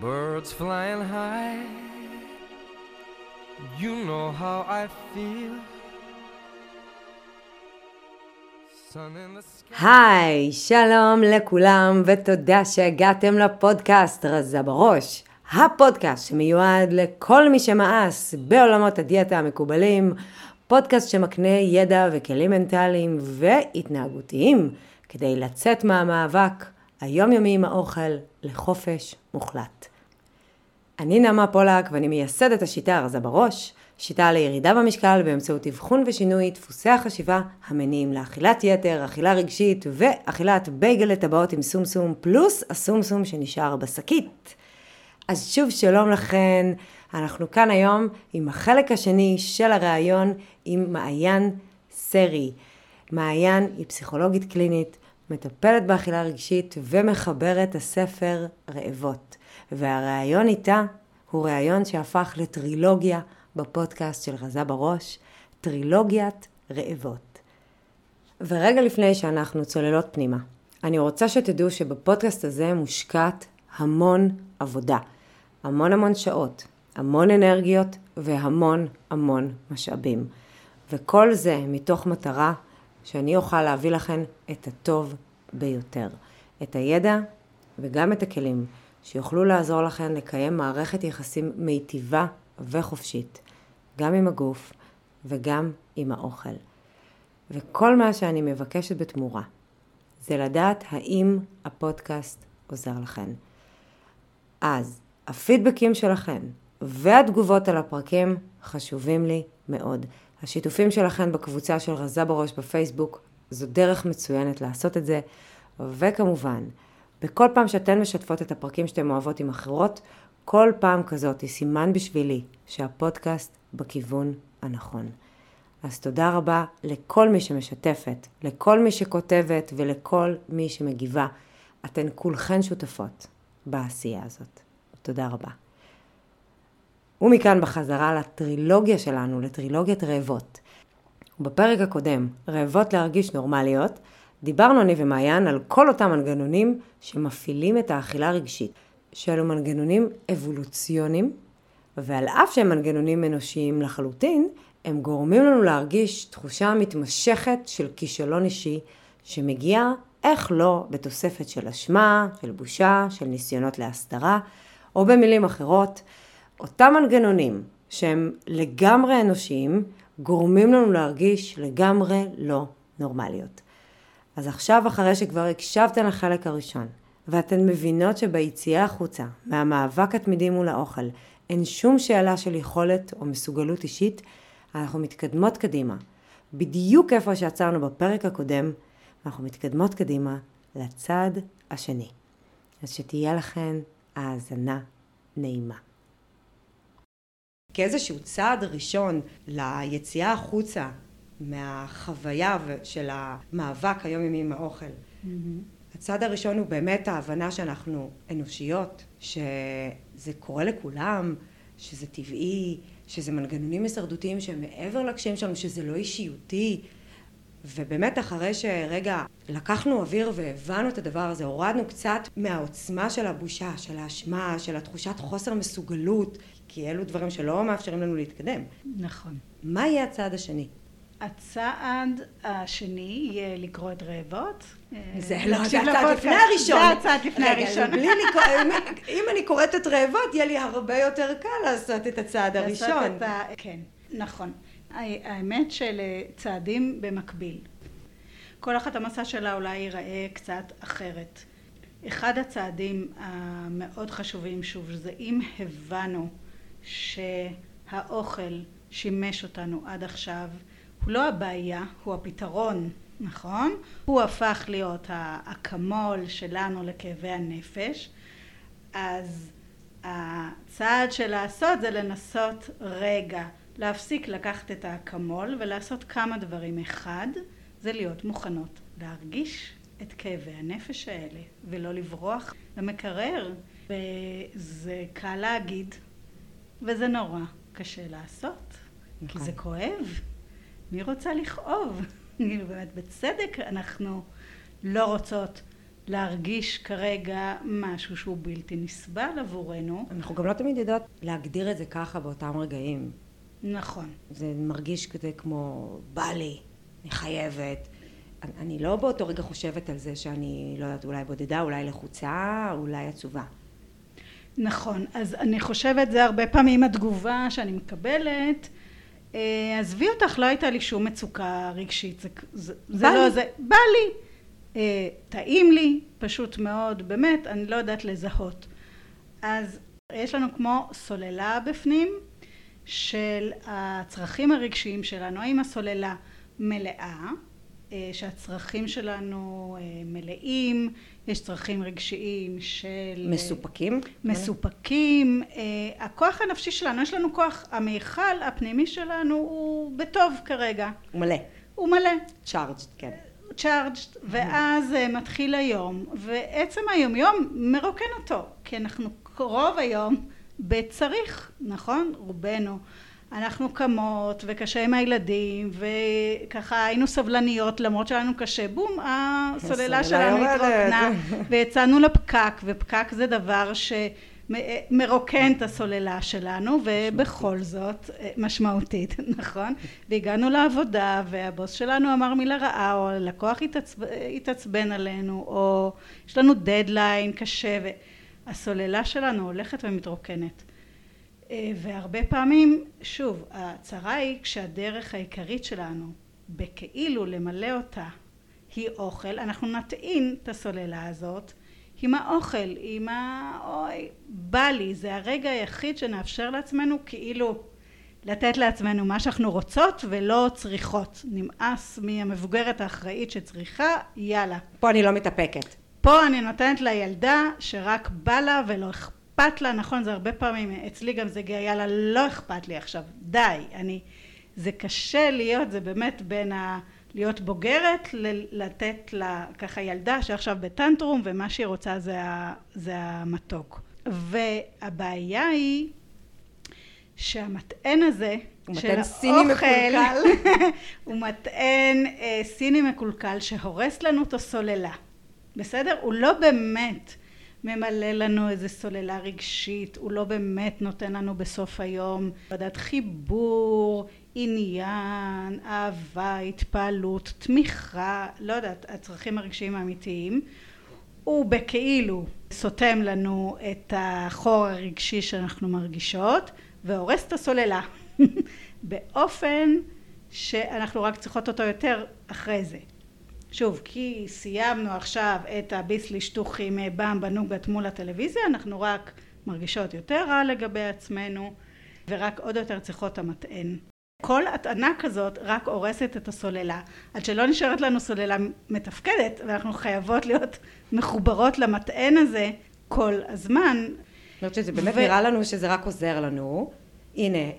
Birds flying high. You know how I feel. היי, שלום לכולם ותודה שהגעתם לפודקאסט רזה בראש. הפודקאסט שמיועד לכל מי שמאס בעולמות הדיאטה המקובלים, פודקאסט שמקנה ידע וכלים מנטליים והתנהגותיים כדי לצאת מהמאבק היומיומי עם האוכל לחופש מוחלט. אני נעמה פולק ואני מייסדת השיטה הרזה בראש, שיטה לירידה במשקל באמצעות אבחון ושינוי דפוסי החשיבה המניעים לאכילת יתר, אכילה רגשית ואכילת בייגל לטבעות עם סומסום פלוס הסומסום שנשאר בשקית. אז שוב שלום לכן, אנחנו כאן היום עם החלק השני של הראיון עם מעיין סרי. מעיין היא פסיכולוגית קלינית, מטפלת באכילה רגשית ומחברת הספר רעבות. והראיון איתה הוא ראיון שהפך לטרילוגיה בפודקאסט של רזה בראש, טרילוגיית רעבות. ורגע לפני שאנחנו צוללות פנימה, אני רוצה שתדעו שבפודקאסט הזה מושקעת המון עבודה, המון המון שעות, המון אנרגיות והמון המון משאבים. וכל זה מתוך מטרה שאני אוכל להביא לכם את הטוב ביותר, את הידע וגם את הכלים שיוכלו לעזור לכם לקיים מערכת יחסים מיטיבה וחופשית, גם עם הגוף וגם עם האוכל. וכל מה שאני מבקשת בתמורה זה לדעת האם הפודקאסט עוזר לכם. אז הפידבקים שלכם והתגובות על הפרקים חשובים לי מאוד. השיתופים שלכם בקבוצה של רזה בראש בפייסבוק זו דרך מצוינת לעשות את זה, וכמובן, בכל פעם שאתן משתפות את הפרקים שאתן אוהבות עם אחרות, כל פעם כזאת היא סימן בשבילי שהפודקאסט בכיוון הנכון. אז תודה רבה לכל מי שמשתפת, לכל מי שכותבת ולכל מי שמגיבה. אתן כולכן שותפות בעשייה הזאת. תודה רבה. ומכאן בחזרה לטרילוגיה שלנו, לטרילוגיית רעבות. בפרק הקודם, רעבות להרגיש נורמליות, דיברנו אני ומעיין על כל אותם מנגנונים שמפעילים את האכילה הרגשית, שאלו מנגנונים אבולוציוניים, ועל אף שהם מנגנונים אנושיים לחלוטין, הם גורמים לנו להרגיש תחושה מתמשכת של כישלון אישי, שמגיע, איך לא, בתוספת של אשמה, של בושה, של ניסיונות להסתרה, או במילים אחרות, אותם מנגנונים שהם לגמרי אנושיים, גורמים לנו להרגיש לגמרי לא נורמליות. אז עכשיו, אחרי שכבר הקשבתן לחלק הראשון, ואתן מבינות שביציאה החוצה, מהמאבק התמידי מול האוכל, אין שום שאלה של יכולת או מסוגלות אישית, אנחנו מתקדמות קדימה. בדיוק איפה שעצרנו בפרק הקודם, אנחנו מתקדמות קדימה לצד השני. אז שתהיה לכן האזנה נעימה. כאיזשהו צעד ראשון ליציאה החוצה מהחוויה של המאבק היומיומי עם האוכל. Mm-hmm. הצעד הראשון הוא באמת ההבנה שאנחנו אנושיות, שזה קורה לכולם, שזה טבעי, שזה מנגנונים הישרדותיים שהם מעבר לקשיים שלנו, שזה לא אישיותי. ובאמת אחרי שרגע לקחנו אוויר והבנו את הדבר הזה, הורדנו קצת מהעוצמה של הבושה, של האשמה, של התחושת חוסר מסוגלות, כי אלו דברים שלא מאפשרים לנו להתקדם. נכון. מה יהיה הצעד השני? הצעד השני יהיה לקרוא את רעבות. זה לא, זה הצעד לפני הראשון. זה הצעד לפני הראשון. אם אני קוראת את רעבות, יהיה לי הרבה יותר קל לעשות את הצעד הראשון. כן, נכון. האמת של צעדים במקביל. כל אחת המסע שלה אולי ייראה קצת אחרת. אחד הצעדים המאוד חשובים, שוב, זה אם הבנו שהאוכל שימש אותנו עד עכשיו, הוא לא הבעיה, הוא הפתרון, נכון? הוא הפך להיות האקמול שלנו לכאבי הנפש, אז הצעד של לעשות זה לנסות רגע להפסיק לקחת את האקמול ולעשות כמה דברים. אחד, זה להיות מוכנות להרגיש את כאבי הנפש האלה ולא לברוח למקרר. וזה קל להגיד וזה נורא קשה לעשות, נכון. כי זה כואב. מי רוצה לכאוב? כאילו באמת בצדק אנחנו לא רוצות להרגיש כרגע משהו שהוא בלתי נסבל עבורנו. אנחנו גם לא תמיד יודעות להגדיר את זה ככה באותם רגעים. נכון. זה מרגיש כזה כמו, בא לי, אני חייבת. אני, אני לא באותו רגע חושבת על זה שאני, לא יודעת, אולי בודדה, אולי לחוצה, אולי עצובה. נכון. אז אני חושבת, זה הרבה פעמים התגובה שאני מקבלת. אה, עזבי אותך, לא הייתה לי שום מצוקה רגשית. זה, זה, זה לא לי. זה. בא לי. אה, טעים לי, פשוט מאוד, באמת, אני לא יודעת לזהות. אז יש לנו כמו סוללה בפנים של הצרכים הרגשיים שלנו. האם הסוללה מלאה, אה, שהצרכים שלנו אה, מלאים, יש צרכים רגשיים של... מסופקים? מסופקים, אה, הכוח הנפשי שלנו, יש לנו כוח, המיכל הפנימי שלנו הוא בטוב כרגע, הוא מלא. הוא מלא, צ'ארג', כן. צ'ארג'ד, ואז אה, מתחיל היום, ועצם היומיום מרוקן אותו, כי אנחנו רוב היום בצריך, נכון? רובנו. אנחנו קמות וקשה עם הילדים וככה היינו סבלניות למרות שהיה לנו קשה. בום הסוללה שלנו. התרוקנה. ויצאנו לפקק ופקק זה דבר שמרוקן את הסוללה שלנו ובכל זאת משמעותית נכון? והגענו לעבודה והבוס שלנו אמר מילה רעה או הלקוח התעצב... התעצבן עלינו או יש לנו דדליין קשה והסוללה שלנו הולכת ומתרוקנת והרבה פעמים, שוב, הצרה היא כשהדרך העיקרית שלנו בכאילו למלא אותה היא אוכל, אנחנו נטעין את הסוללה הזאת עם האוכל, עם ה... אוי, בא לי, זה הרגע היחיד שנאפשר לעצמנו כאילו לתת לעצמנו מה שאנחנו רוצות ולא צריכות. נמאס מהמבוגרת האחראית שצריכה, יאללה. פה אני לא מתאפקת. פה אני נותנת לילדה שרק בא לה ולא אכפת לה, נכון זה הרבה פעמים, אצלי גם זה הגיע, יאללה לא אכפת לי עכשיו, די, אני, זה קשה להיות, זה באמת בין ה... להיות בוגרת, ל- לתת לה ככה ילדה שעכשיו בטנטרום ומה שהיא רוצה זה, ה, זה המתוק. והבעיה היא שהמטען הזה של סיני האוכל. הוא מטען אה, סיני מקולקל שהורס לנו את הסוללה. בסדר? הוא לא באמת ממלא לנו איזה סוללה רגשית, הוא לא באמת נותן לנו בסוף היום ועדת חיבור, עניין, אהבה, התפעלות, תמיכה, לא יודעת, הצרכים הרגשיים האמיתיים. הוא בכאילו סותם לנו את החור הרגשי שאנחנו מרגישות והורס את הסוללה באופן שאנחנו רק צריכות אותו יותר אחרי זה. שוב, כי סיימנו עכשיו את הביסלי שטוחים במבה נוגת מול הטלוויזיה, אנחנו רק מרגישות יותר רע לגבי עצמנו ורק עוד יותר צריכות המטען. כל הטענה כזאת רק הורסת את הסוללה, עד שלא נשארת לנו סוללה מתפקדת ואנחנו חייבות להיות מחוברות למטען הזה כל הזמן. אני חושבת שזה באמת ו- נראה לנו שזה רק עוזר לנו. הנה, אה,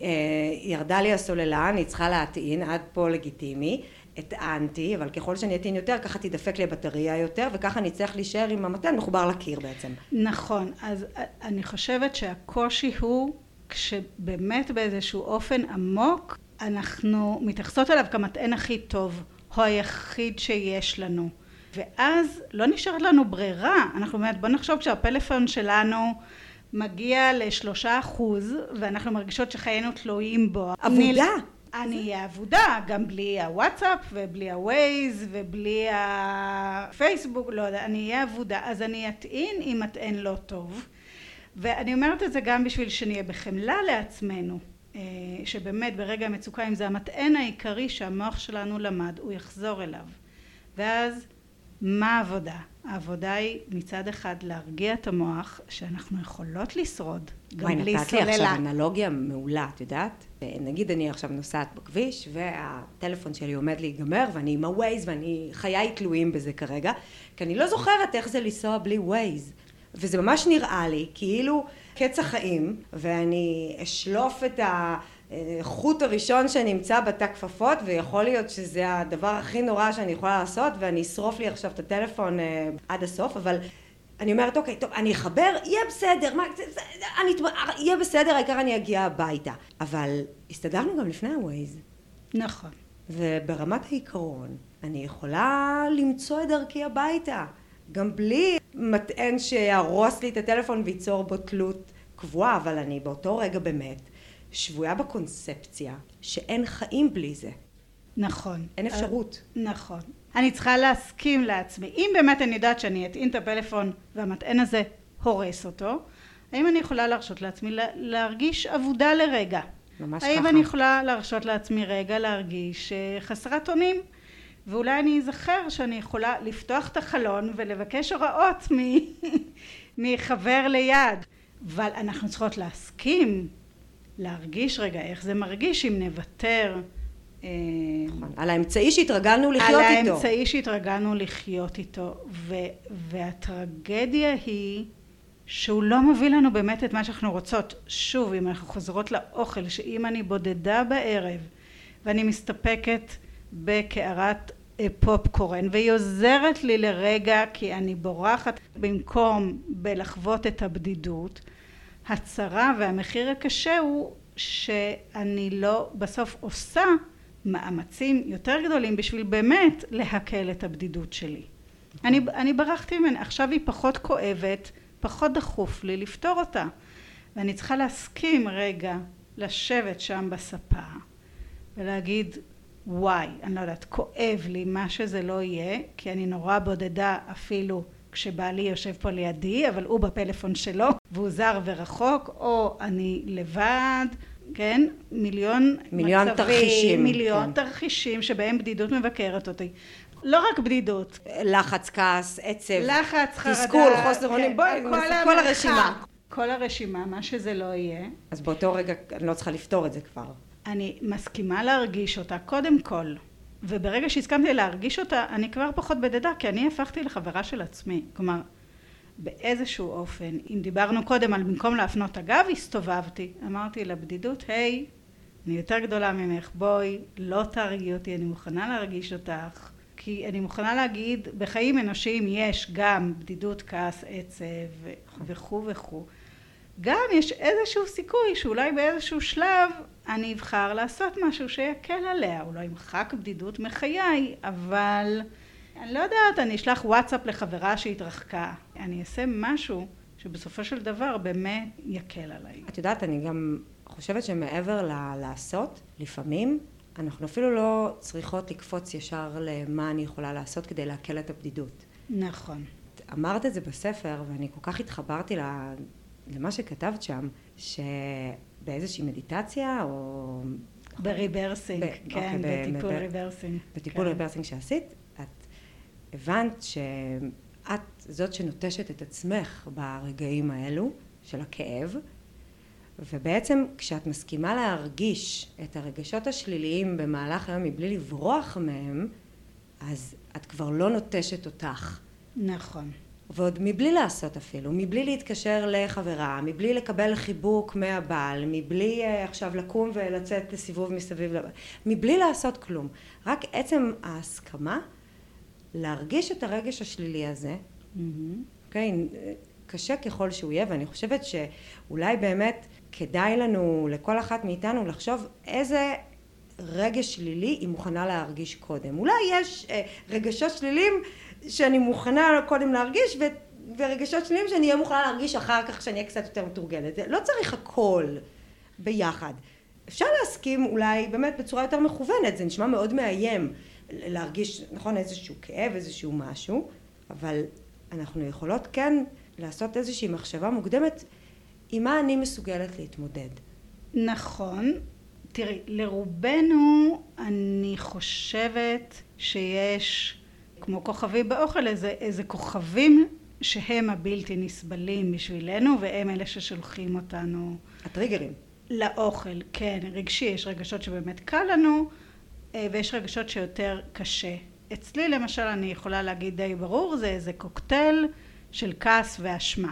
ירדה לי הסוללה, אני צריכה להטעין, עד פה לגיטימי. הטענתי, אבל ככל שאני אטעין יותר, ככה תדפק לי הבטריה יותר, וככה אני צריך להישאר עם המטען מחובר לקיר בעצם. נכון, אז אני חושבת שהקושי הוא כשבאמת באיזשהו אופן עמוק אנחנו מתייחסות אליו כמטען הכי טוב, או היחיד שיש לנו. ואז לא נשארת לנו ברירה, אנחנו אומרת בוא נחשוב כשהפלאפון שלנו מגיע לשלושה אחוז ואנחנו מרגישות שחיינו תלויים בו. אבודה. אני אהיה אבודה, גם בלי הוואטסאפ ובלי הווייז ובלי הפייסבוק, לא יודע, אני אהיה אבודה, אז אני אטעין אם מטען לא טוב. ואני אומרת את זה גם בשביל שנהיה בחמלה לעצמנו, אה, שבאמת ברגע המצוקה, אם זה המטען העיקרי שהמוח שלנו למד, הוא יחזור אליו. ואז מה העבודה? העבודה היא מצד אחד להרגיע את המוח שאנחנו יכולות לשרוד גם וואי, בלי נתת לי עכשיו סוללה. אנלוגיה מעולה, את יודעת? נגיד אני עכשיו נוסעת בכביש, והטלפון שלי עומד להיגמר, ואני עם הווייז, ואני, חיי תלויים בזה כרגע, כי אני לא זוכרת איך זה לנסוע בלי ווייז. וזה ממש נראה לי כאילו קץ החיים, ואני אשלוף את החוט הראשון שנמצא בתא כפפות, ויכול להיות שזה הדבר הכי נורא שאני יכולה לעשות, ואני אשרוף לי עכשיו את הטלפון אה, עד הסוף, אבל אני אומרת, אוקיי, טוב, אני אחבר, יהיה בסדר, מה, זה, זה, אני, יהיה בסדר, העיקר אני אגיע הביתה. אבל הסתדרנו גם לפני הווייז, נכון. וברמת העיקרון, אני יכולה למצוא את דרכי הביתה. גם בלי מטען שיהרוס לי את הטלפון וייצור בו תלות קבועה, אבל אני באותו רגע באמת שבויה בקונספציה שאין חיים בלי זה. נכון. אין אפשרות. נכון. אני צריכה להסכים לעצמי. אם באמת אני יודעת שאני אטעין את הפלאפון והמטען הזה הורס אותו, האם אני יכולה להרשות לעצמי להרגיש אבודה לרגע? ממש האם ככה. אני יכולה להרשות לעצמי רגע להרגיש אה, חסרת אונים? ואולי אני אזכר שאני יכולה לפתוח את החלון ולבקש הוראות מ- מחבר ליד. אבל אנחנו צריכות להסכים, להרגיש רגע איך זה מרגיש אם נוותר. אה, נכון. על האמצעי שהתרגלנו לחיות על איתו. האמצעי שהתרגלנו לחיות איתו. ו- והטרגדיה היא שהוא לא מביא לנו באמת את מה שאנחנו רוצות. שוב, אם אנחנו חוזרות לאוכל, שאם אני בודדה בערב ואני מסתפקת בקערת אה, פופקורן והיא עוזרת לי לרגע כי אני בורחת במקום בלחוות את הבדידות, הצרה והמחיר הקשה הוא שאני לא בסוף עושה מאמצים יותר גדולים בשביל באמת להקל את הבדידות שלי. אני, אני ברחתי ממנה, עכשיו היא פחות כואבת, פחות דחוף לי לפתור אותה. ואני צריכה להסכים רגע לשבת שם בספה ולהגיד וואי, אני לא יודעת, כואב לי מה שזה לא יהיה, כי אני נורא בודדה אפילו כשבעלי יושב פה לידי, אבל הוא בפלאפון שלו, והוא זר ורחוק, או אני לבד, כן? מיליון, מיליון מצבים, תרחישים, מיליון כן. תרחישים שבהם בדידות מבקרת אותי. לא רק בדידות, לחץ, כעס, עצב, לחץ, חרדה, תסכול, חוסר אונים, כן, בואי, כל כל. הרשימה. כל הרשימה, מה שזה לא יהיה. אז באותו רגע אני לא צריכה לפתור את זה כבר. אני מסכימה להרגיש אותה קודם כל וברגע שהסכמתי להרגיש אותה אני כבר פחות בודדה כי אני הפכתי לחברה של עצמי. כלומר באיזשהו אופן אם דיברנו קודם על במקום להפנות הגב הסתובבתי. אמרתי לבדידות היי אני יותר גדולה ממך בואי לא תהרגי אותי אני מוכנה להרגיש אותך. כי אני מוכנה להגיד בחיים אנושיים יש גם בדידות כעס עצב וכו' וכו' גם יש איזשהו סיכוי שאולי באיזשהו שלב אני אבחר לעשות משהו שיקל עליה, הוא לא ימחק בדידות מחיי, אבל אני לא יודעת, אני אשלח וואטסאפ לחברה שהתרחקה, אני אעשה משהו שבסופו של דבר באמת יקל עליי. את יודעת, אני גם חושבת שמעבר ללעשות, לפעמים אנחנו אפילו לא צריכות לקפוץ ישר למה אני יכולה לעשות כדי להקל את הבדידות. נכון. אמרת את זה בספר, ואני כל כך התחברתי ל- למה שכתבת שם, שבאיזושהי מדיטציה, או... ב rebirthing, ב- כן, אוקיי, בטיפול ב- rebirthing. בטיפול כן. rebirthing שעשית, את הבנת שאת זאת שנוטשת את עצמך ברגעים האלו של הכאב, ובעצם כשאת מסכימה להרגיש את הרגשות השליליים במהלך היום מבלי לברוח מהם, אז את כבר לא נוטשת אותך. נכון. ועוד מבלי לעשות אפילו, מבלי להתקשר לחברה, מבלי לקבל חיבוק מהבעל, מבלי uh, עכשיו לקום ולצאת לסיבוב מסביב לבעל, מבלי לעשות כלום. רק עצם ההסכמה להרגיש את הרגש השלילי הזה, מהמם. אוקיי, קשה ככל שהוא יהיה, ואני חושבת שאולי באמת כדאי לנו, לכל אחת מאיתנו, לחשוב איזה רגש שלילי היא מוכנה להרגיש קודם. אולי יש אה, רגשות שליליים שאני מוכנה קודם להרגיש, ו... ורגשות שליליים שאני אהיה מוכנה להרגיש אחר כך, כשאני אהיה קצת יותר מתורגלת. לא צריך הכל ביחד. אפשר להסכים אולי באמת בצורה יותר מכוונת, זה נשמע מאוד מאיים להרגיש, נכון, איזשהו כאב, איזשהו משהו, אבל אנחנו יכולות כן לעשות איזושהי מחשבה מוקדמת עם מה אני מסוגלת להתמודד. נכון. תראי, לרובנו אני חושבת שיש, כמו כוכבים באוכל, איזה, איזה כוכבים שהם הבלתי נסבלים בשבילנו, והם אלה ששולחים אותנו הטריגרים. לאוכל. כן, רגשי, יש רגשות שבאמת קל לנו, אה, ויש רגשות שיותר קשה. אצלי למשל, אני יכולה להגיד די ברור, זה איזה קוקטייל של כעס ואשמה.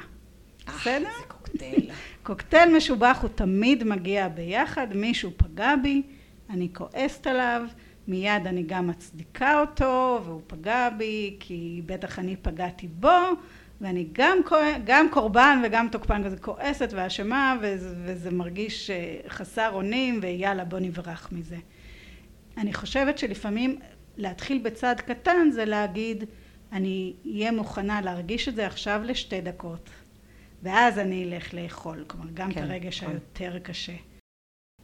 בסדר? אה, זה קוקטייל. קוקטייל משובח הוא תמיד מגיע ביחד, מישהו פגע בי, אני כועסת עליו, מיד אני גם מצדיקה אותו, והוא פגע בי, כי בטח אני פגעתי בו, ואני גם, גם קורבן וגם תוקפן כזה כועסת ואשמה, וזה, וזה מרגיש אה, חסר אונים, ויאללה בוא נברח מזה. אני חושבת שלפעמים להתחיל בצעד קטן זה להגיד, אני אהיה מוכנה להרגיש את זה עכשיו לשתי דקות, ואז אני אלך לאכול, כלומר גם כן, את הרגש נכון. היותר קשה.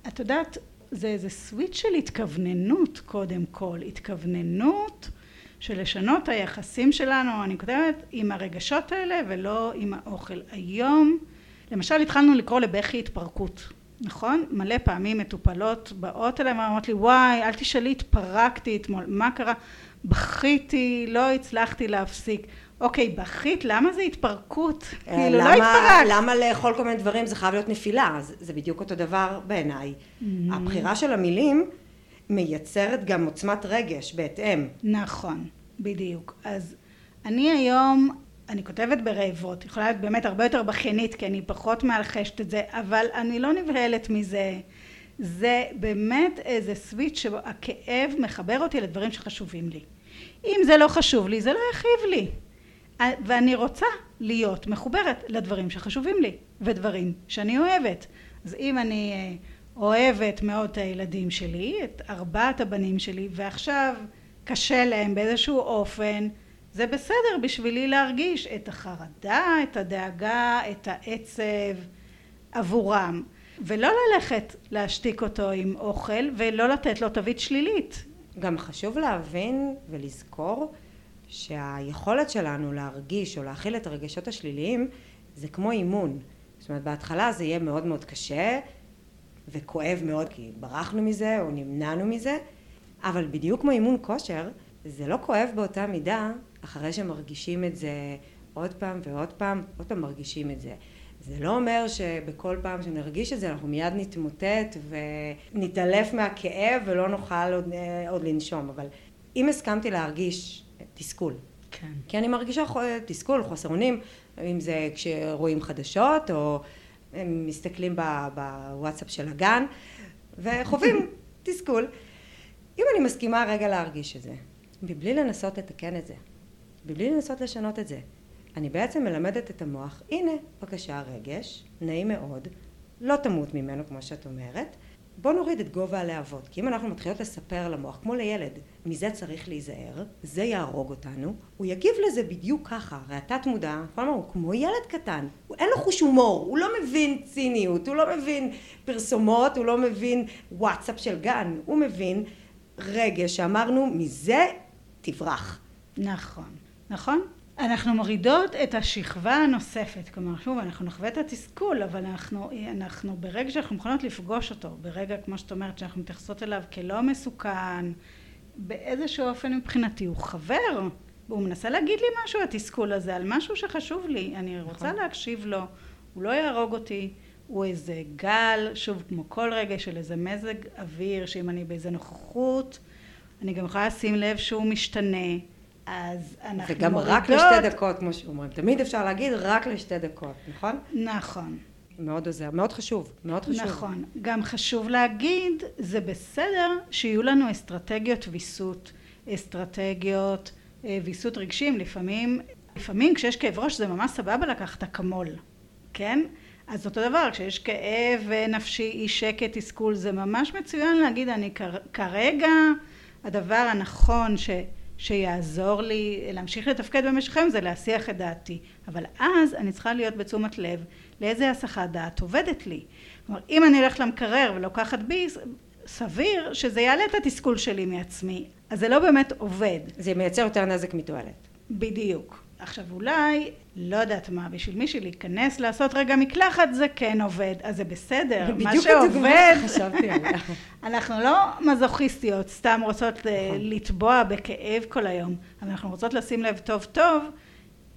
את יודעת, זה איזה סוויץ' של התכווננות קודם כל, התכווננות של לשנות היחסים שלנו, אני כותבת, עם הרגשות האלה ולא עם האוכל. היום, למשל התחלנו לקרוא לבכי התפרקות, נכון? מלא פעמים מטופלות באות אליי ואומרות לי, וואי, אל תשאלי, התפרקתי אתמול, מה קרה? בכיתי, לא הצלחתי להפסיק. אוקיי, בכית, למה זה התפרקות? כאילו, לא התפרקת. למה לאכול כל מיני דברים זה חייב להיות נפילה? זה, זה בדיוק אותו דבר בעיניי. Mm-hmm. הבחירה של המילים מייצרת גם עוצמת רגש בהתאם. נכון, בדיוק. אז אני היום, אני כותבת ברעבות, יכולה להיות באמת הרבה יותר בכיינית, כי אני פחות מאלחשת את זה, אבל אני לא נבהלת מזה. זה באמת איזה סוויץ' שבו הכאב מחבר אותי לדברים שחשובים לי. אם זה לא חשוב לי, זה לא יכאיב לי. ואני רוצה להיות מחוברת לדברים שחשובים לי, ודברים שאני אוהבת. אז אם אני אה, אוהבת מאוד את הילדים שלי, את ארבעת הבנים שלי, ועכשיו קשה להם באיזשהו אופן, זה בסדר בשבילי להרגיש את החרדה, את הדאגה, את העצב עבורם. ולא ללכת להשתיק אותו עם אוכל, ולא לתת לו תווית שלילית. גם חשוב להבין ולזכור שהיכולת שלנו להרגיש או להכיל את הרגשות השליליים זה כמו אימון. זאת אומרת בהתחלה זה יהיה מאוד מאוד קשה וכואב מאוד כי ברחנו מזה או נמנענו מזה אבל בדיוק כמו אימון כושר זה לא כואב באותה מידה אחרי שמרגישים את זה עוד פעם ועוד פעם עוד פעם מרגישים את זה זה לא אומר שבכל פעם שנרגיש את זה אנחנו מיד נתמוטט ונתעלף מהכאב ולא נוכל עוד, עוד לנשום אבל אם הסכמתי להרגיש תסכול כן. כי אני מרגישה תסכול, חוסר אונים, אם זה כשרואים חדשות או הם מסתכלים בוואטסאפ של הגן וחווים תסכול. אם אני מסכימה רגע להרגיש את זה, מבלי לנסות לתקן את זה, מבלי לנסות לשנות את זה, אני בעצם מלמדת את המוח, הנה בבקשה רגש, נעים מאוד, לא תמות ממנו כמו שאת אומרת, בוא נוריד את גובה הלהבות, כי אם אנחנו מתחילות לספר למוח, כמו לילד, מזה צריך להיזהר, זה יהרוג אותנו, הוא יגיב לזה בדיוק ככה, הרי התת מודע, כל הזמן הוא כמו ילד קטן, הוא אין לו חוש הומור, הוא לא מבין ציניות, הוא לא מבין פרסומות, הוא לא מבין וואטסאפ של גן, הוא מבין רגש שאמרנו, מזה תברח. נכון, נכון? אנחנו מורידות את השכבה הנוספת, כלומר שוב אנחנו נחווה את התסכול אבל אנחנו, אנחנו ברגע שאנחנו מוכנות לפגוש אותו, ברגע כמו שאת אומרת שאנחנו מתייחסות אליו כלא מסוכן, באיזשהו אופן מבחינתי הוא חבר, והוא מנסה להגיד לי משהו התסכול הזה על משהו שחשוב לי, אני רוצה נכון. להקשיב לו, הוא לא יהרוג אותי, הוא איזה גל, שוב כמו כל רגע של איזה מזג אוויר שאם אני באיזה נוכחות אני גם יכולה לשים לב שהוא משתנה אז אנחנו וגם מורידות... רק לשתי דקות, כמו שאומרים. תמיד אפשר להגיד רק לשתי דקות, נכון? נכון. מאוד עוזר, מאוד חשוב, מאוד חשוב. נכון. גם חשוב להגיד, זה בסדר שיהיו לנו אסטרטגיות ויסות, אסטרטגיות אה, ויסות רגשיים. לפעמים, לפעמים כשיש כאב ראש זה ממש סבבה לקחת אקמול, כן? אז אותו דבר, כשיש כאב אה, נפשי, אי שקט, תסכול, זה ממש מצוין להגיד, אני כרגע הדבר הנכון ש... שיעזור לי להמשיך לתפקד במשך היום זה להסיח את דעתי. אבל אז אני צריכה להיות בתשומת לב לאיזה הסחת דעת עובדת לי. כלומר אם אני הולכת למקרר ולוקחת ביס סביר שזה יעלה את התסכול שלי מעצמי. אז זה לא באמת עובד. זה מייצר יותר נזק מתועלת. בדיוק עכשיו אולי לא יודעת מה בשביל מישהי להיכנס לעשות רגע מקלחת זה כן עובד. אז זה בסדר מה שעובד אנחנו לא מזוכיסטיות סתם רוצות נכון. לטבוע בכאב כל היום אבל אנחנו רוצות לשים לב טוב טוב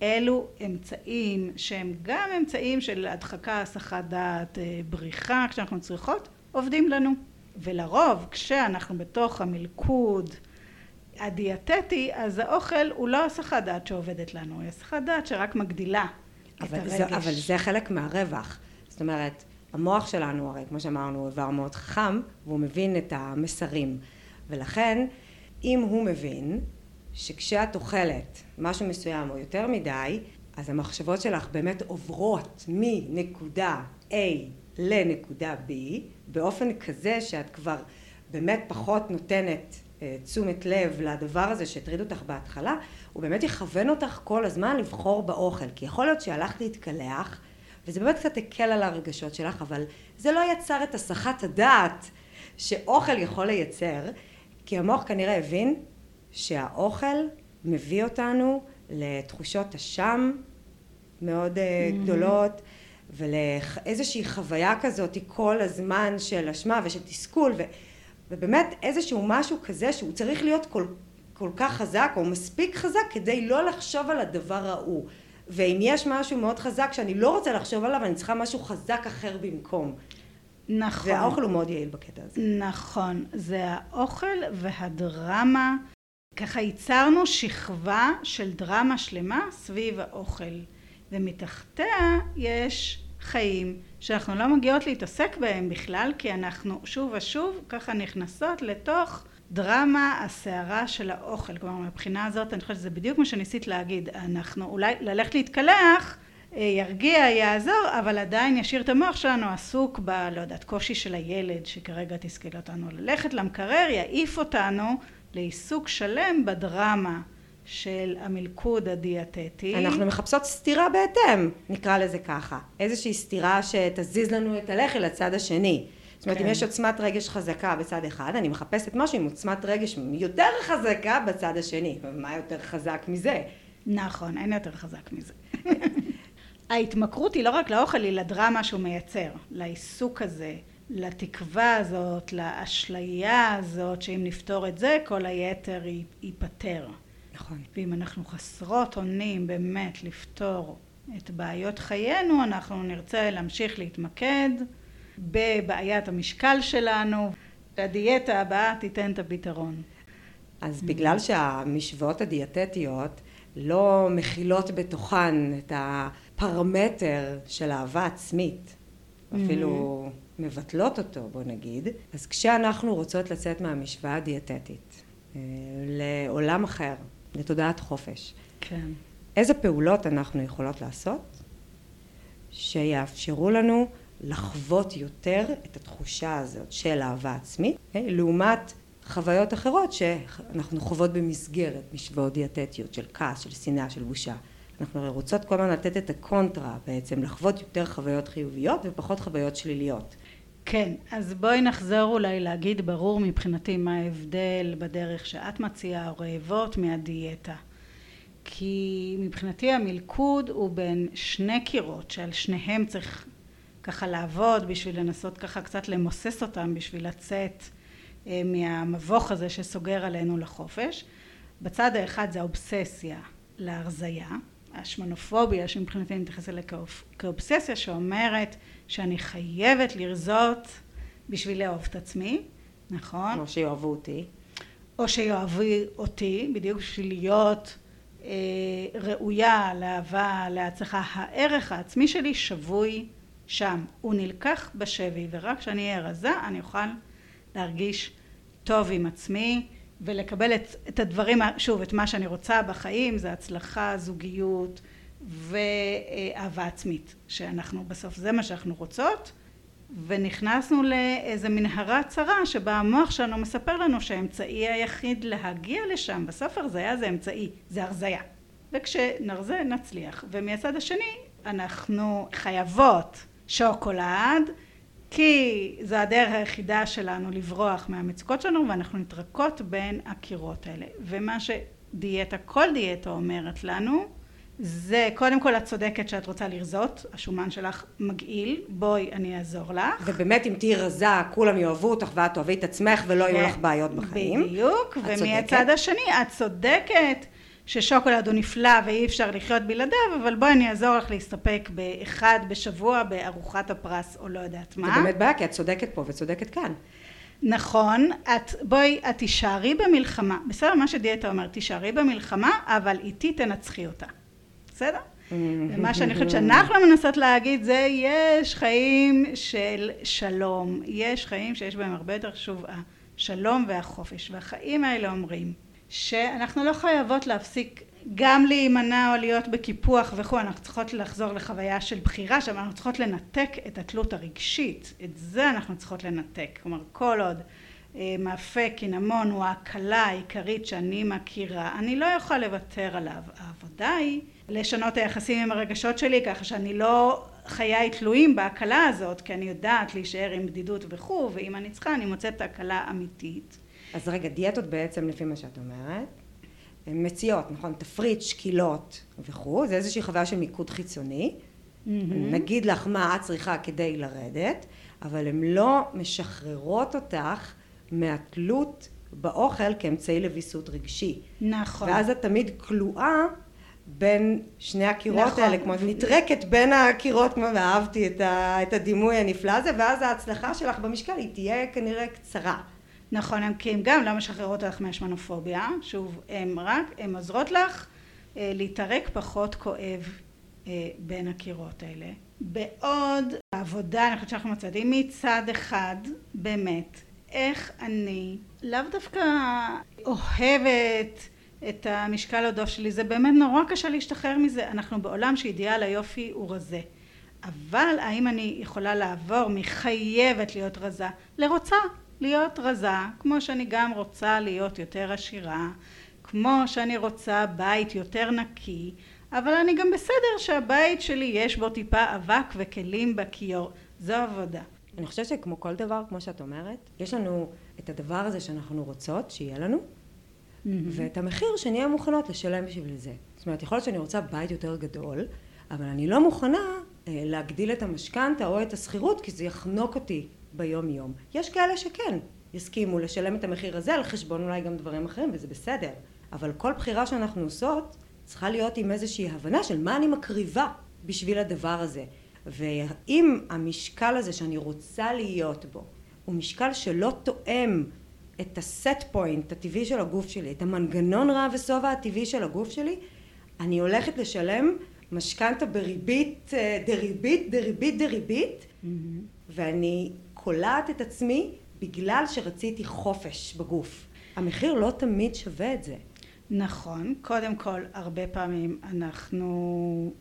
אלו אמצעים שהם גם אמצעים של הדחקה, הסחת דעת, בריחה כשאנחנו צריכות עובדים לנו. ולרוב כשאנחנו בתוך המלכוד הדיאטטי אז האוכל הוא לא הסחת דעת שעובדת לנו, היא הסחת דעת שרק מגדילה אבל את זה, הרגש. אבל זה חלק מהרווח, זאת אומרת המוח שלנו הרי כמו שאמרנו הוא איבר מאוד חכם והוא מבין את המסרים ולכן אם הוא מבין שכשאת אוכלת משהו מסוים או יותר מדי אז המחשבות שלך באמת עוברות מנקודה A לנקודה B באופן כזה שאת כבר באמת פחות נותנת תשומת לב לדבר הזה שהטריד אותך בהתחלה, הוא באמת יכוון אותך כל הזמן לבחור באוכל. כי יכול להיות שהלכת להתקלח, וזה באמת קצת הקל על הרגשות שלך, אבל זה לא יצר את הסחת הדעת שאוכל יכול לייצר, כי המוח כנראה הבין שהאוכל מביא אותנו לתחושות אשם מאוד mm-hmm. גדולות ולאיזושהי חוויה כזאת כל הזמן של אשמה ושל תסכול ו, ובאמת איזשהו משהו כזה שהוא צריך להיות כל, כל כך חזק או מספיק חזק כדי לא לחשוב על הדבר ההוא ואם יש משהו מאוד חזק שאני לא רוצה לחשוב עליו אני צריכה משהו חזק אחר במקום נכון. והאוכל הוא מאוד יעיל בקטע הזה. נכון. זה האוכל והדרמה. ככה ייצרנו שכבה של דרמה שלמה סביב האוכל. ומתחתיה יש חיים שאנחנו לא מגיעות להתעסק בהם בכלל, כי אנחנו שוב ושוב ככה נכנסות לתוך דרמה הסערה של האוכל. כלומר, מבחינה הזאת אני חושבת שזה בדיוק מה שניסית להגיד. אנחנו אולי ללכת להתקלח אה, ירגיע, יעזור, אבל עדיין ישאיר את המוח שלנו עסוק ב... לא יודעת, קושי של הילד שכרגע תסכל אותנו ללכת למקרר, יעיף אותנו לעיסוק שלם בדרמה של המלכוד הדיאטטי. אנחנו מחפשות סתירה בהתאם, נקרא לזה ככה. איזושהי סתירה שתזיז לנו את הלחי לצד השני. זאת אומרת, כן. אם יש עוצמת רגש חזקה בצד אחד, אני מחפשת משהו עם עוצמת רגש יותר חזקה בצד השני. מה יותר חזק מזה? נכון, אין יותר חזק מזה. ההתמכרות היא לא רק לאוכל, היא לדרמה שהוא מייצר, לעיסוק הזה, לתקווה הזאת, לאשליה הזאת, שאם נפתור את זה, כל היתר ייפתר. נכון. ואם אנחנו חסרות אונים באמת לפתור את בעיות חיינו, אנחנו נרצה להמשיך להתמקד בבעיית המשקל שלנו, והדיאטה הבאה תיתן את הפתרון. אז בגלל שהמשוואות הדיאטטיות לא מכילות בתוכן את הפרמטר של אהבה עצמית, אפילו mm-hmm. מבטלות אותו בוא נגיד, אז כשאנחנו רוצות לצאת מהמשוואה הדיאטטית אה, לעולם אחר, לתודעת חופש, כן. איזה פעולות אנחנו יכולות לעשות שיאפשרו לנו לחוות יותר את התחושה הזאת של אהבה עצמית, okay? אוקיי? לעומת חוויות אחרות שאנחנו חוות במסגרת משוואות דיאטטיות של כעס, של שנאה, של בושה. אנחנו הרי רוצות כל הזמן לתת את הקונטרה בעצם, לחוות יותר חוויות חיוביות ופחות חוויות שליליות. כן, אז בואי נחזור אולי להגיד ברור מבחינתי מה ההבדל בדרך שאת מציעה או רעבות מהדיאטה. כי מבחינתי המלכוד הוא בין שני קירות שעל שניהם צריך ככה לעבוד בשביל לנסות ככה קצת למוסס אותם בשביל לצאת אה, מהמבוך הזה שסוגר עלינו לחופש. בצד האחד זה האובססיה להרזייה, השמנופוביה שמבחינתי אני מתייחסת אליה כאובססיה שאומרת שאני חייבת לרזות בשביל לאהוב את עצמי, נכון? או שיאהבו אותי. או שיאהבו אותי, בדיוק בשביל להיות אה, ראויה לאהבה, להצלחה. הערך העצמי שלי שבוי שם. הוא נלקח בשבי, ורק כשאני אהיה רזה אני אוכל להרגיש טוב עם עצמי ולקבל את, את הדברים, שוב, את מה שאני רוצה בחיים, זה הצלחה, זוגיות ואהבה עצמית, שאנחנו בסוף זה מה שאנחנו רוצות, ונכנסנו לאיזה מנהרה צרה שבה המוח שלנו מספר לנו שהאמצעי היחיד להגיע לשם, בסוף הרזייה זה אמצעי, זה הרזייה. וכשנרזה נצליח. ומהצד השני אנחנו חייבות שוקולד כי זו הדרך היחידה שלנו לברוח מהמצוקות שלנו ואנחנו נתרקות בין הקירות האלה. ומה שדיאטה כל דיאטה אומרת לנו זה קודם כל את צודקת שאת רוצה לרזות השומן שלך מגעיל בואי אני אעזור לך. ובאמת אם תהיי רזה כולם יאהבו אותך ואת תאהבי את עצמך ולא יהיו לך בעיות בחיים. בדיוק ומהצד השני את צודקת ששוקולד הוא נפלא ואי אפשר לחיות בלעדיו, אבל בואי אני אעזור לך להסתפק באחד בשבוע בארוחת הפרס או לא יודעת מה. זה באמת בעיה, כי את צודקת פה וצודקת כאן. נכון, את, בואי, את תישארי במלחמה, בסדר, מה שדיאטה אומר, תישארי במלחמה, אבל איתי תנצחי אותה, בסדר? ומה שאני חושבת שאנחנו מנסות להגיד זה יש חיים של שלום, יש חיים שיש בהם הרבה יותר חשוב השלום והחופש, והחיים האלה אומרים שאנחנו לא חייבות להפסיק גם להימנע או להיות בקיפוח וכו', אנחנו צריכות לחזור לחוויה של בחירה שם, אנחנו צריכות לנתק את התלות הרגשית, את זה אנחנו צריכות לנתק, כלומר כל עוד אה, מאפה קינמון הוא ההקלה העיקרית שאני מכירה, אני לא יכולה לוותר עליו. העבודה היא לשנות היחסים עם הרגשות שלי ככה שאני לא חיי תלויים בהקלה הזאת, כי אני יודעת להישאר עם בדידות וכו', ואם אני צריכה אני מוצאת הקלה אמיתית. אז רגע, דיאטות בעצם, לפי מה שאת אומרת, הן מציעות, נכון? תפריט, שקילות וכו', זה איזושהי חוויה של מיקוד חיצוני. נגיד לך מה את צריכה כדי לרדת, אבל הן לא משחררות אותך מהתלות באוכל כאמצעי לוויסות רגשי. נכון. ואז את תמיד כלואה בין שני הקירות נכון. האלה, כמו נטרקת בין הקירות, כמו ואהבתי את, ה, את הדימוי הנפלא הזה, ואז ההצלחה שלך במשקל היא תהיה כנראה קצרה. נכון, הם- כי הן גם לא משחררות אותך מהשמנופוביה, שוב, הן רק, הן עוזרות לך אה, להתערק פחות כואב אה, בין הקירות האלה. בעוד העבודה, אני חושבת שאנחנו מצאדים מצד אחד, באמת, איך אני לאו דווקא אוהבת את המשקל עודף שלי, זה באמת נורא קשה להשתחרר מזה, אנחנו בעולם שאידיאל היופי הוא רזה. אבל האם אני יכולה לעבור מחייבת להיות רזה לרוצה להיות רזה, כמו שאני גם רוצה להיות יותר עשירה, כמו שאני רוצה בית יותר נקי, אבל אני גם בסדר שהבית שלי יש בו טיפה אבק וכלים בכיור. זו עבודה. אני חושבת שכמו כל דבר, כמו שאת אומרת, יש לנו את הדבר הזה שאנחנו רוצות שיהיה לנו, ואת המחיר שנהיה מוכנות לשלם בשביל זה. זאת אומרת, יכול להיות שאני רוצה בית יותר גדול, אבל אני לא מוכנה אה, להגדיל את המשכנתה או את השכירות, כי זה יחנוק אותי ביום יום. יש כאלה שכן יסכימו לשלם את המחיר הזה על חשבון אולי גם דברים אחרים, וזה בסדר. אבל כל בחירה שאנחנו עושות צריכה להיות עם איזושהי הבנה של מה אני מקריבה בשביל הדבר הזה. ואם המשקל הזה שאני רוצה להיות בו הוא משקל שלא תואם את הסט פוינט הטבעי של הגוף שלי, את המנגנון רע ושובע הטבעי של הגוף שלי, אני הולכת לשלם משכנתה בריבית אה, דריבית דריבית דריבית ואני קולעת את עצמי בגלל שרציתי חופש בגוף. המחיר לא תמיד שווה את זה. נכון, קודם כל הרבה פעמים אנחנו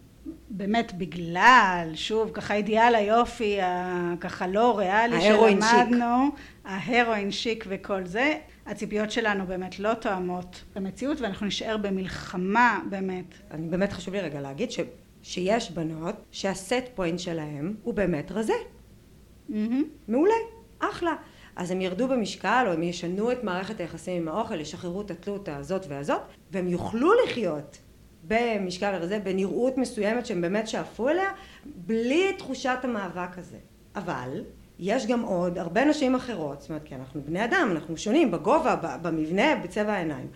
באמת בגלל, שוב, ככה אידיאל היופי הככה לא ריאלי שיק. שלמדנו, ההרואין שיק וכל זה, הציפיות שלנו באמת לא תואמות למציאות ואנחנו נשאר במלחמה באמת. אני באמת חשוב לי רגע להגיד ש, שיש בנות שהסט פוינט שלהם הוא באמת רזה. מהמם. מעולה, אחלה. אז הם ירדו במשקל, או הם ישנו את מערכת היחסים עם האוכל, ישחררו את התלות הזאת והזאת, והם יוכלו לחיות במשקל הרזה, בנראות מסוימת שהם באמת שאפו אליה, בלי תחושת המאבק הזה. אבל, יש גם עוד הרבה נשים אחרות, זאת אומרת, כי אנחנו בני אדם, אנחנו שונים בגובה, במבנה, בצבע העיניים,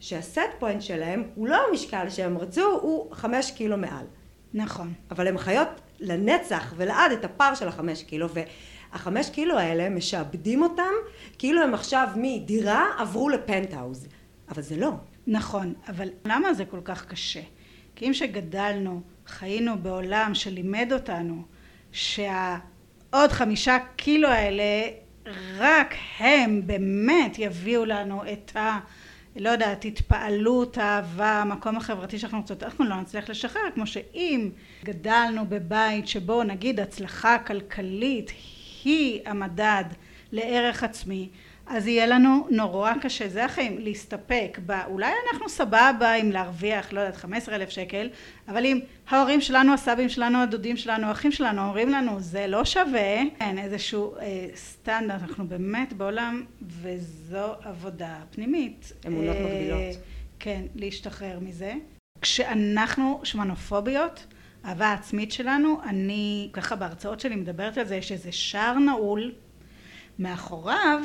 שהסט פוינט שלהם הוא לא המשקל שהם רצו, הוא חמש קילו מעל. נכון. אבל הן חיות לנצח ולעד את הפער של החמש קילו והחמש קילו האלה משעבדים אותם כאילו הם עכשיו מדירה עברו לפנטהאוז אבל זה לא נכון, אבל למה זה כל כך קשה? כי אם שגדלנו, חיינו בעולם שלימד אותנו שהעוד חמישה קילו האלה רק הם באמת יביאו לנו את ה... לא יודעת, התפעלות, אהבה, המקום החברתי שאנחנו רוצות, אנחנו לא נצליח לשחרר, כמו שאם גדלנו בבית שבו נגיד הצלחה כלכלית היא המדד לערך עצמי, אז יהיה לנו נורא קשה, זה החיים, להסתפק ב... אולי אנחנו סבבה עם להרוויח, לא יודעת, 15 אלף שקל, אבל אם ההורים שלנו, הסבים שלנו, הדודים שלנו, האחים שלנו אומרים לנו, זה לא שווה, אין איזשהו אה, סטנדרט, אנחנו באמת בעולם, וזו עבודה פנימית. אמונות אה, מגבילות. כן, להשתחרר מזה. כשאנחנו שמנופוביות, אהבה עצמית שלנו, אני ככה בהרצאות שלי מדברת על זה, יש איזה שער נעול, מאחוריו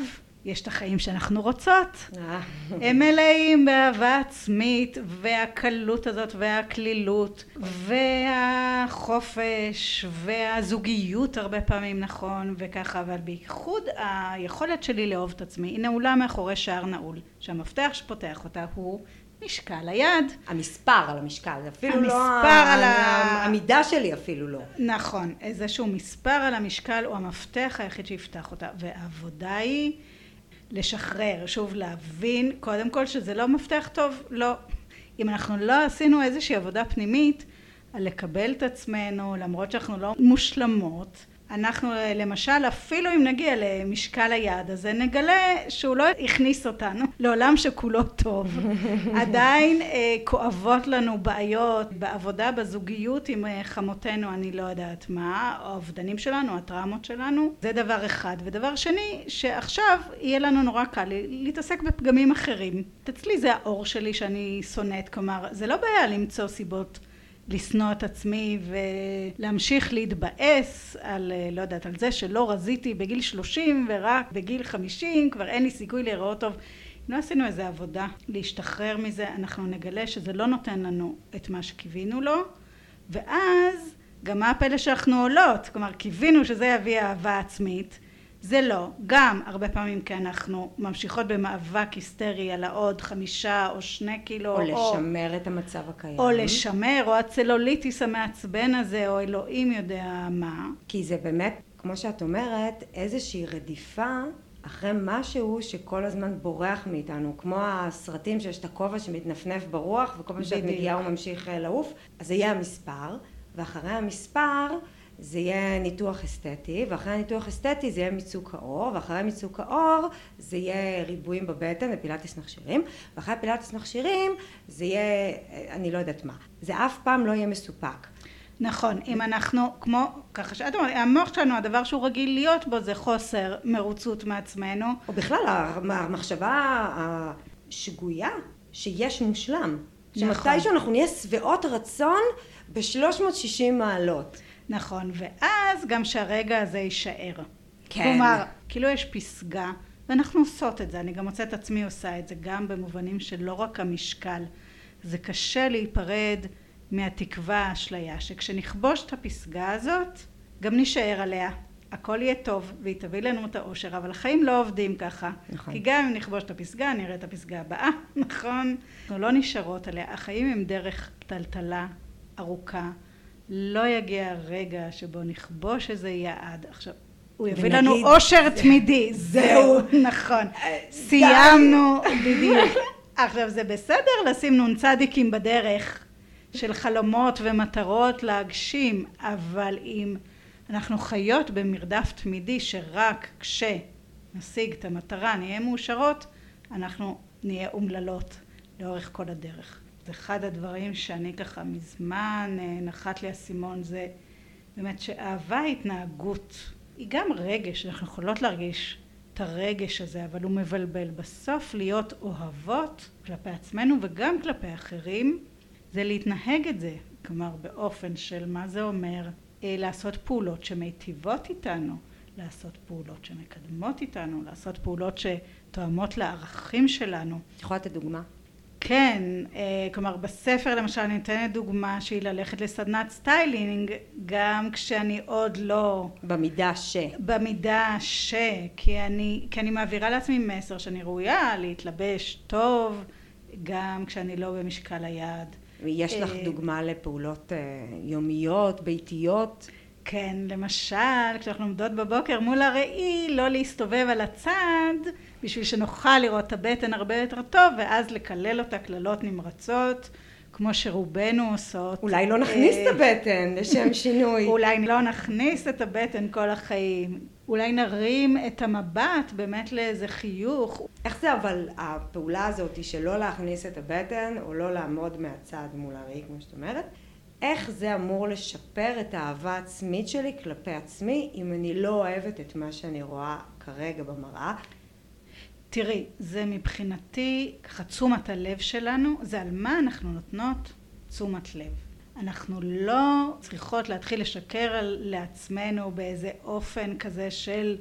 יש את החיים שאנחנו רוצות. אה, הם מלאים באהבה עצמית והקלות הזאת והקלילות והחופש והזוגיות הרבה פעמים נכון וככה אבל בייחוד היכולת שלי לאהוב את עצמי היא נעולה מאחורי שער נעול שהמפתח שפותח אותה הוא משקל היד. המספר על המשקל זה אפילו לא המספר על ה- המידה שלי אפילו לא. נכון, איזשהו מספר על המשקל הוא המפתח היחיד שיפתח אותה והעבודה היא לשחרר, שוב להבין קודם כל שזה לא מפתח טוב, לא. אם אנחנו לא עשינו איזושהי עבודה פנימית על לקבל את עצמנו למרות שאנחנו לא מושלמות אנחנו למשל, אפילו אם נגיע למשקל היעד הזה, נגלה שהוא לא הכניס אותנו לעולם שכולו טוב. עדיין אה, כואבות לנו בעיות בעבודה, בזוגיות עם אה, חמותינו, אני לא יודעת מה, האובדנים שלנו, הטראומות שלנו, זה דבר אחד. ודבר שני, שעכשיו יהיה לנו נורא קל להתעסק בפגמים אחרים. אצלי זה האור שלי שאני שונאת, כלומר, זה לא בעיה למצוא סיבות. לשנוא את עצמי ולהמשיך להתבאס על, אה, לא יודעת, על זה שלא רזיתי בגיל שלושים ורק בגיל חמישים כבר אין לי סיכוי להיראות טוב. אם לא עשינו איזה עבודה להשתחרר מזה, אנחנו נגלה שזה לא נותן לנו את מה שקיווינו לו, ואז גם מה הפלא שאנחנו עולות, כלומר קיווינו שזה יביא אהבה עצמית, זה לא. גם הרבה פעמים כי אנחנו ממשיכות במאבק היסטרי על העוד חמישה או שני קילו. או לשמר את המצב הקיים. או לשמר, או הצלוליטיס המעצבן הזה, או אלוהים יודע מה. כי זה באמת, כמו שאת אומרת, איזושהי רדיפה אחרי משהו שכל הזמן בורח מאיתנו, כמו הסרטים שיש את הכובע שמתנפנף ברוח, וכל פעם שאת מגיעה הוא ממשיך אה, לעוף, אז זה יהיה המספר, ואחרי המספר זה יהיה ניתוח אסתטי, ואחרי הניתוח אסתטי זה יהיה מיצוק האור, ואחרי מיצוק האור זה יהיה ריבועים בבטן ופילאטיס מכשירים, ואחרי פילאטיס מכשירים זה יהיה, אני לא יודעת מה. זה אף פעם לא יהיה מסופק. נכון, אם אנחנו, כמו, ככה שאת אומרת, המוח שלנו, הדבר שהוא רגיל להיות בו זה חוסר מרוצות מעצמנו. או בכלל, המחשבה השגויה שיש מושלם. נכון. שמתישהו אנחנו נהיה שבעות רצון ב-360 מעלות. נכון, ואז גם שהרגע הזה יישאר. כן. כלומר, כאילו יש פסגה, ואנחנו עושות את זה, אני גם מוצאת את עצמי עושה את זה, גם במובנים של לא רק המשקל. זה קשה להיפרד מהתקווה האשליה, שכשנכבוש את הפסגה הזאת, גם נישאר עליה. הכל יהיה טוב, והיא תביא לנו את האושר, אבל החיים לא עובדים ככה. נכון. כי גם אם נכבוש את הפסגה, נראה את הפסגה הבאה, נכון? אנחנו לא נשארות עליה. החיים הם דרך טלטלה ארוכה. לא יגיע הרגע שבו נכבוש איזה יעד. עכשיו, הוא יביא ונגיד, לנו אושר תמידי. זהו, נכון. סיימנו, בדיוק. עכשיו, זה בסדר לשים נ"צ בדרך של חלומות ומטרות להגשים, אבל אם אנחנו חיות במרדף תמידי שרק כשנשיג את המטרה נהיה מאושרות, אנחנו נהיה אומללות לאורך כל הדרך. אחד הדברים שאני ככה מזמן אה, נחת לי האסימון זה באמת שאהבה התנהגות היא גם רגש אנחנו יכולות להרגיש את הרגש הזה אבל הוא מבלבל בסוף להיות אוהבות כלפי עצמנו וגם כלפי אחרים זה להתנהג את זה כלומר באופן של מה זה אומר אה, לעשות פעולות שמיטיבות איתנו לעשות פעולות שמקדמות איתנו לעשות פעולות שתואמות לערכים שלנו. את יכולה לתת דוגמה? כן, אה, כלומר בספר למשל אני נותנת דוגמה שהיא ללכת לסדנת סטיילינג גם כשאני עוד לא... במידה ש. במידה ש, כי אני, כי אני מעבירה לעצמי מסר שאני ראויה להתלבש טוב גם כשאני לא במשקל היעד. יש לך אה, דוגמה לפעולות אה, יומיות, ביתיות? כן, למשל כשאנחנו עומדות בבוקר מול הראי לא להסתובב על הצד בשביל שנוכל לראות את הבטן הרבה יותר טוב ואז לקלל אותה קללות נמרצות כמו שרובנו עושות. אולי לא נכניס את הבטן לשם שינוי. אולי לא נכניס את הבטן כל החיים. אולי נרים את המבט באמת לאיזה חיוך. איך זה אבל הפעולה הזאת היא שלא להכניס את הבטן או לא לעמוד מהצד מול הראי כמו שאת אומרת איך זה אמור לשפר את האהבה העצמית שלי כלפי עצמי אם אני לא אוהבת את מה שאני רואה כרגע במראה תראי, זה מבחינתי, ככה תשומת הלב שלנו, זה על מה אנחנו נותנות תשומת לב. אנחנו לא צריכות להתחיל לשקר לעצמנו באיזה אופן כזה של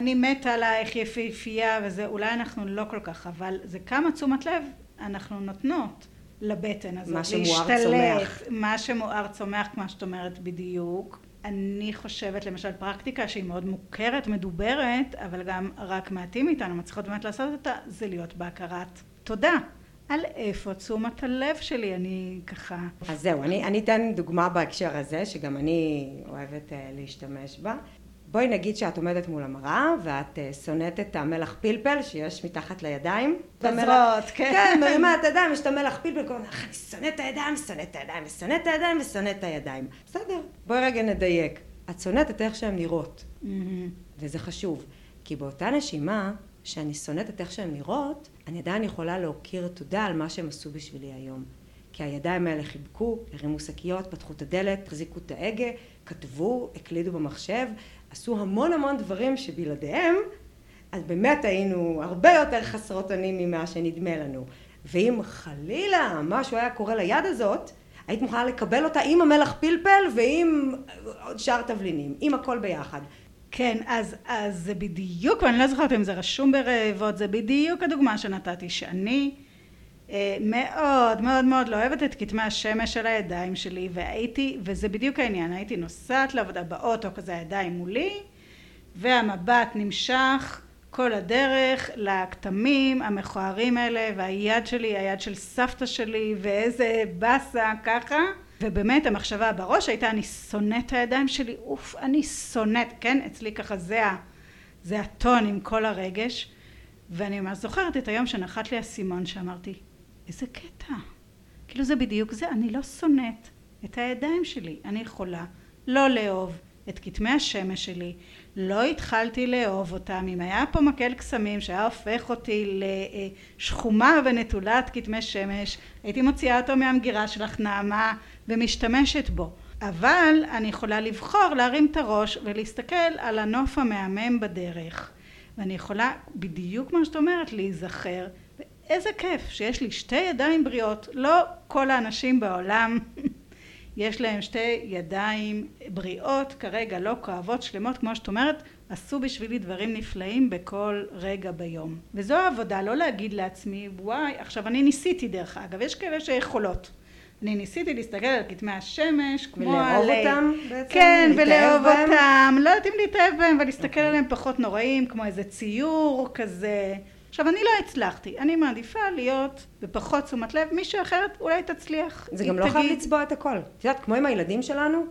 אני מתה עלייך יפהפייה וזה, אולי אנחנו לא כל כך, אבל זה כמה תשומת לב אנחנו נותנות לבטן הזאת. מה שמואר צומח. מה שמואר צומח, כמו שאת אומרת בדיוק. אני חושבת למשל פרקטיקה שהיא מאוד מוכרת, מדוברת, אבל גם רק מעטים מאיתנו מצליחות באמת לעשות אותה, זה להיות בהכרת תודה. על איפה תשומת הלב שלי, אני ככה... אז זהו, אני, אני אתן דוגמה בהקשר הזה, שגם אני אוהבת uh, להשתמש בה. בואי נגיד שאת עומדת מול המראה ואת uh, שונאת את המלח פלפל שיש מתחת לידיים. בזרות, כן. כן, מרימה את הידיים, יש את המלח פלפל, כל הזמן, אני שונאת את הידיים, שונאת את הידיים, ושונאת את הידיים, ושונאת את הידיים. בסדר, בואי רגע נדייק. את שונאת את איך שהן נראות. וזה חשוב. כי באותה נשימה, שאני שונאת את איך שהן נראות, אני עדיין יכולה להוקיר תודה על מה שהם עשו בשבילי היום. כי הידיים האלה חיבקו, הרימו שקיות, פתחו את הדלת, החזיקו את ההגה, כתבו, הקלידו במחשב, עשו המון המון דברים שבלעדיהם, אז באמת היינו הרבה יותר חסרות אונים ממה שנדמה לנו. ואם חלילה משהו היה קורה ליד הזאת, היית מוכנה לקבל אותה עם המלח פלפל ועם עוד שאר תבלינים, עם הכל ביחד. כן, אז, אז זה בדיוק, ואני לא זוכרת אם זה רשום ברעבות, זה בדיוק הדוגמה שנתתי, שאני מאוד מאוד מאוד לא אוהבת את כתמי השמש של הידיים שלי, והייתי, וזה בדיוק העניין, הייתי נוסעת לעבודה באוטו, כזה הידיים מולי, והמבט נמשך כל הדרך לכתמים המכוערים האלה, והיד שלי, היד של סבתא שלי, ואיזה באסה ככה. ובאמת המחשבה בראש הייתה אני שונאת את הידיים שלי, אוף אני שונאת, כן אצלי ככה זה, ה, זה הטון עם כל הרגש. ואני ממש זוכרת את היום שנחת לי האסימון שאמרתי איזה קטע, כאילו זה בדיוק זה, אני לא שונאת את הידיים שלי, אני יכולה לא לאהוב את כתמי השמש שלי, לא התחלתי לאהוב אותם, אם היה פה מקל קסמים שהיה הופך אותי לשחומה ונטולת כתמי שמש, הייתי מוציאה אותו מהמגירה שלך נעמה ומשתמשת בו. אבל אני יכולה לבחור להרים את הראש ולהסתכל על הנוף המהמם בדרך. ואני יכולה בדיוק כמו שאת אומרת להיזכר ואיזה כיף שיש לי שתי ידיים בריאות, לא כל האנשים בעולם יש להם שתי ידיים בריאות כרגע לא כואבות שלמות כמו שאת אומרת עשו בשבילי דברים נפלאים בכל רגע ביום וזו העבודה לא להגיד לעצמי וואי עכשיו אני ניסיתי דרך אגב יש כאלה שיכולות אני ניסיתי להסתכל על כתמי השמש כמו ולאהוב על... אותם בעצם? כן, ולאהוב בהם? אותם, לא יודעת אם להתאהב בהם, ולהסתכל אוקיי. עליהם פחות נוראים, כמו איזה ציור כזה. עכשיו, אני לא הצלחתי, אני מעדיפה להיות בפחות תשומת לב, מישהו אחרת אולי תצליח. זה גם לא חייב לצבוע את הכל. את יודעת, כמו עם הילדים שלנו,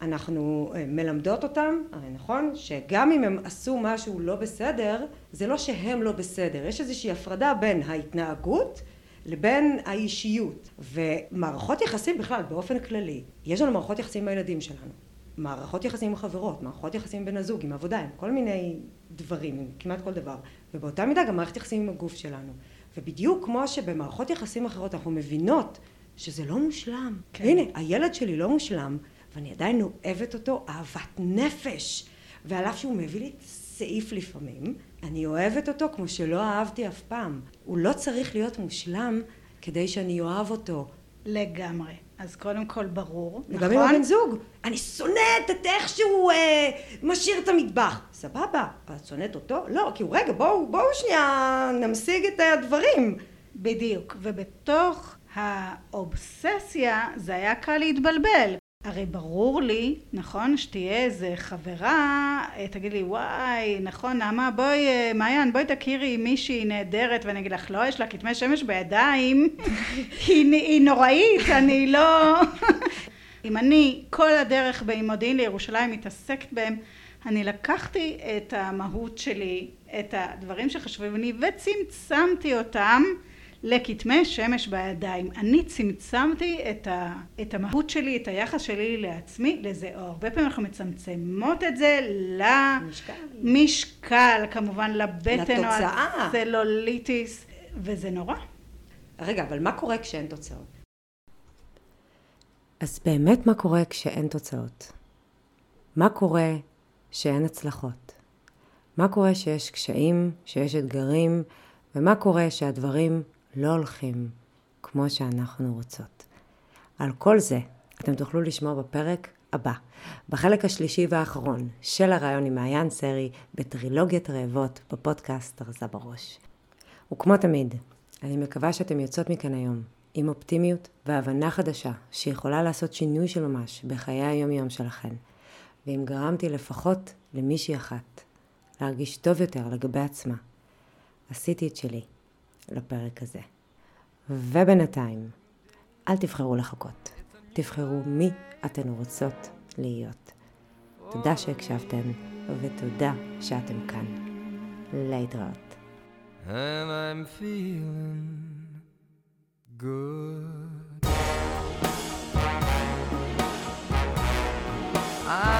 אנחנו אה, מלמדות אותם, הרי נכון, שגם אם הם עשו משהו לא בסדר, זה לא שהם לא בסדר. יש איזושהי הפרדה בין ההתנהגות לבין האישיות. ומערכות יחסים בכלל, באופן כללי, יש לנו מערכות יחסים עם הילדים שלנו. מערכות יחסים עם חברות, מערכות יחסים עם בן הזוג, עם עבודה, עם כל מיני דברים, עם כמעט כל דבר. ובאותה מידה גם מערכת יחסים עם הגוף שלנו. ובדיוק כמו שבמערכות יחסים אחרות אנחנו מבינות שזה לא מושלם. כן. הנה, הילד שלי לא מושלם, ואני עדיין אוהבת אותו אהבת נפש. ועל אף שהוא מביא לי סעיף לפעמים, אני אוהבת אותו כמו שלא אהבתי אף פעם. הוא לא צריך להיות מושלם כדי שאני אוהב אותו. לגמרי. אז קודם כל ברור, וגם עם נכון? הבן זוג. אני שונאת את איך שהוא אה, משאיר את המטבח. סבבה, את שונאת אותו? לא, כי הוא רגע, בואו, בואו שנייה נמשיג את הדברים. בדיוק. ובתוך האובססיה זה היה קל להתבלבל. הרי ברור לי, נכון, שתהיה איזה חברה, אה, תגיד לי, וואי, נכון, נעמה, בואי, אה, מעיין, בואי תכירי מישהי נהדרת, ואני אגיד לך, לא, יש לה כתמי שמש בידיים, היא, היא נוראית, אני לא... אם אני כל הדרך ממודיעין לירושלים מתעסקת בהם, אני לקחתי את המהות שלי, את הדברים שחשובים לי, וצמצמתי אותם לכתמי שמש בידיים. אני צמצמתי את, ה, את המהות שלי, את היחס שלי לעצמי, לזה, או הרבה פעמים אנחנו מצמצמות את זה משקל. למשקל, כמובן לבטן, לתוצאה. או הצלוליטיס, וזה נורא. רגע, אבל מה קורה כשאין תוצאות? אז באמת מה קורה כשאין תוצאות? מה קורה שאין הצלחות? מה קורה שיש קשיים, שיש אתגרים, ומה קורה שהדברים לא הולכים כמו שאנחנו רוצות? על כל זה אתם תוכלו לשמוע בפרק הבא, בחלק השלישי והאחרון של הרעיון עם מעיין סרי בטרילוגיית רעבות בפודקאסט הרזה בראש. וכמו תמיד, אני מקווה שאתם יוצאות מכאן היום עם אופטימיות והבנה חדשה שיכולה לעשות שינוי של ממש בחיי היום-יום שלכן. ואם גרמתי לפחות למישהי אחת להרגיש טוב יותר לגבי עצמה, עשיתי את שלי לפרק הזה. ובינתיים, אל תבחרו לחכות. תבחרו מי אתן רוצות להיות. תודה שהקשבתן, ותודה שאתם כאן. להתראות. and I'm feeling good. I'm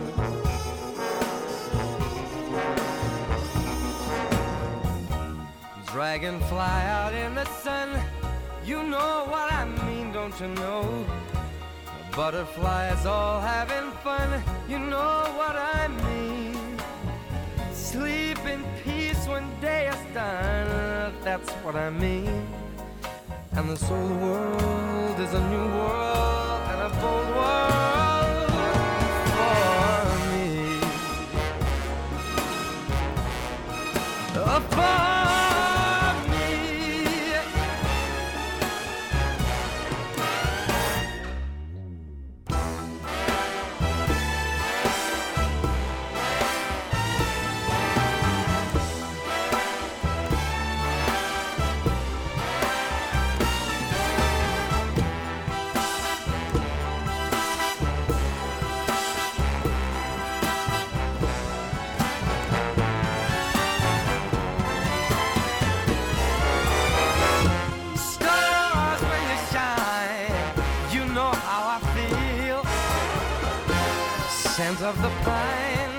Dragonfly out in the sun. You know what I mean, don't you know? Butterflies all having fun. You know what I mean. Sleep in peace when day is done. That's what I mean. And this old world is a new world and a bold world Scent of the pine,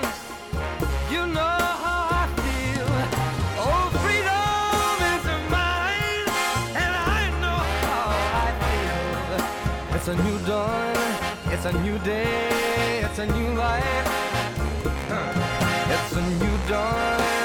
you know how I feel. Oh, freedom is mine, and I know how I feel. It's a new dawn, it's a new day, it's a new life. It's a new dawn,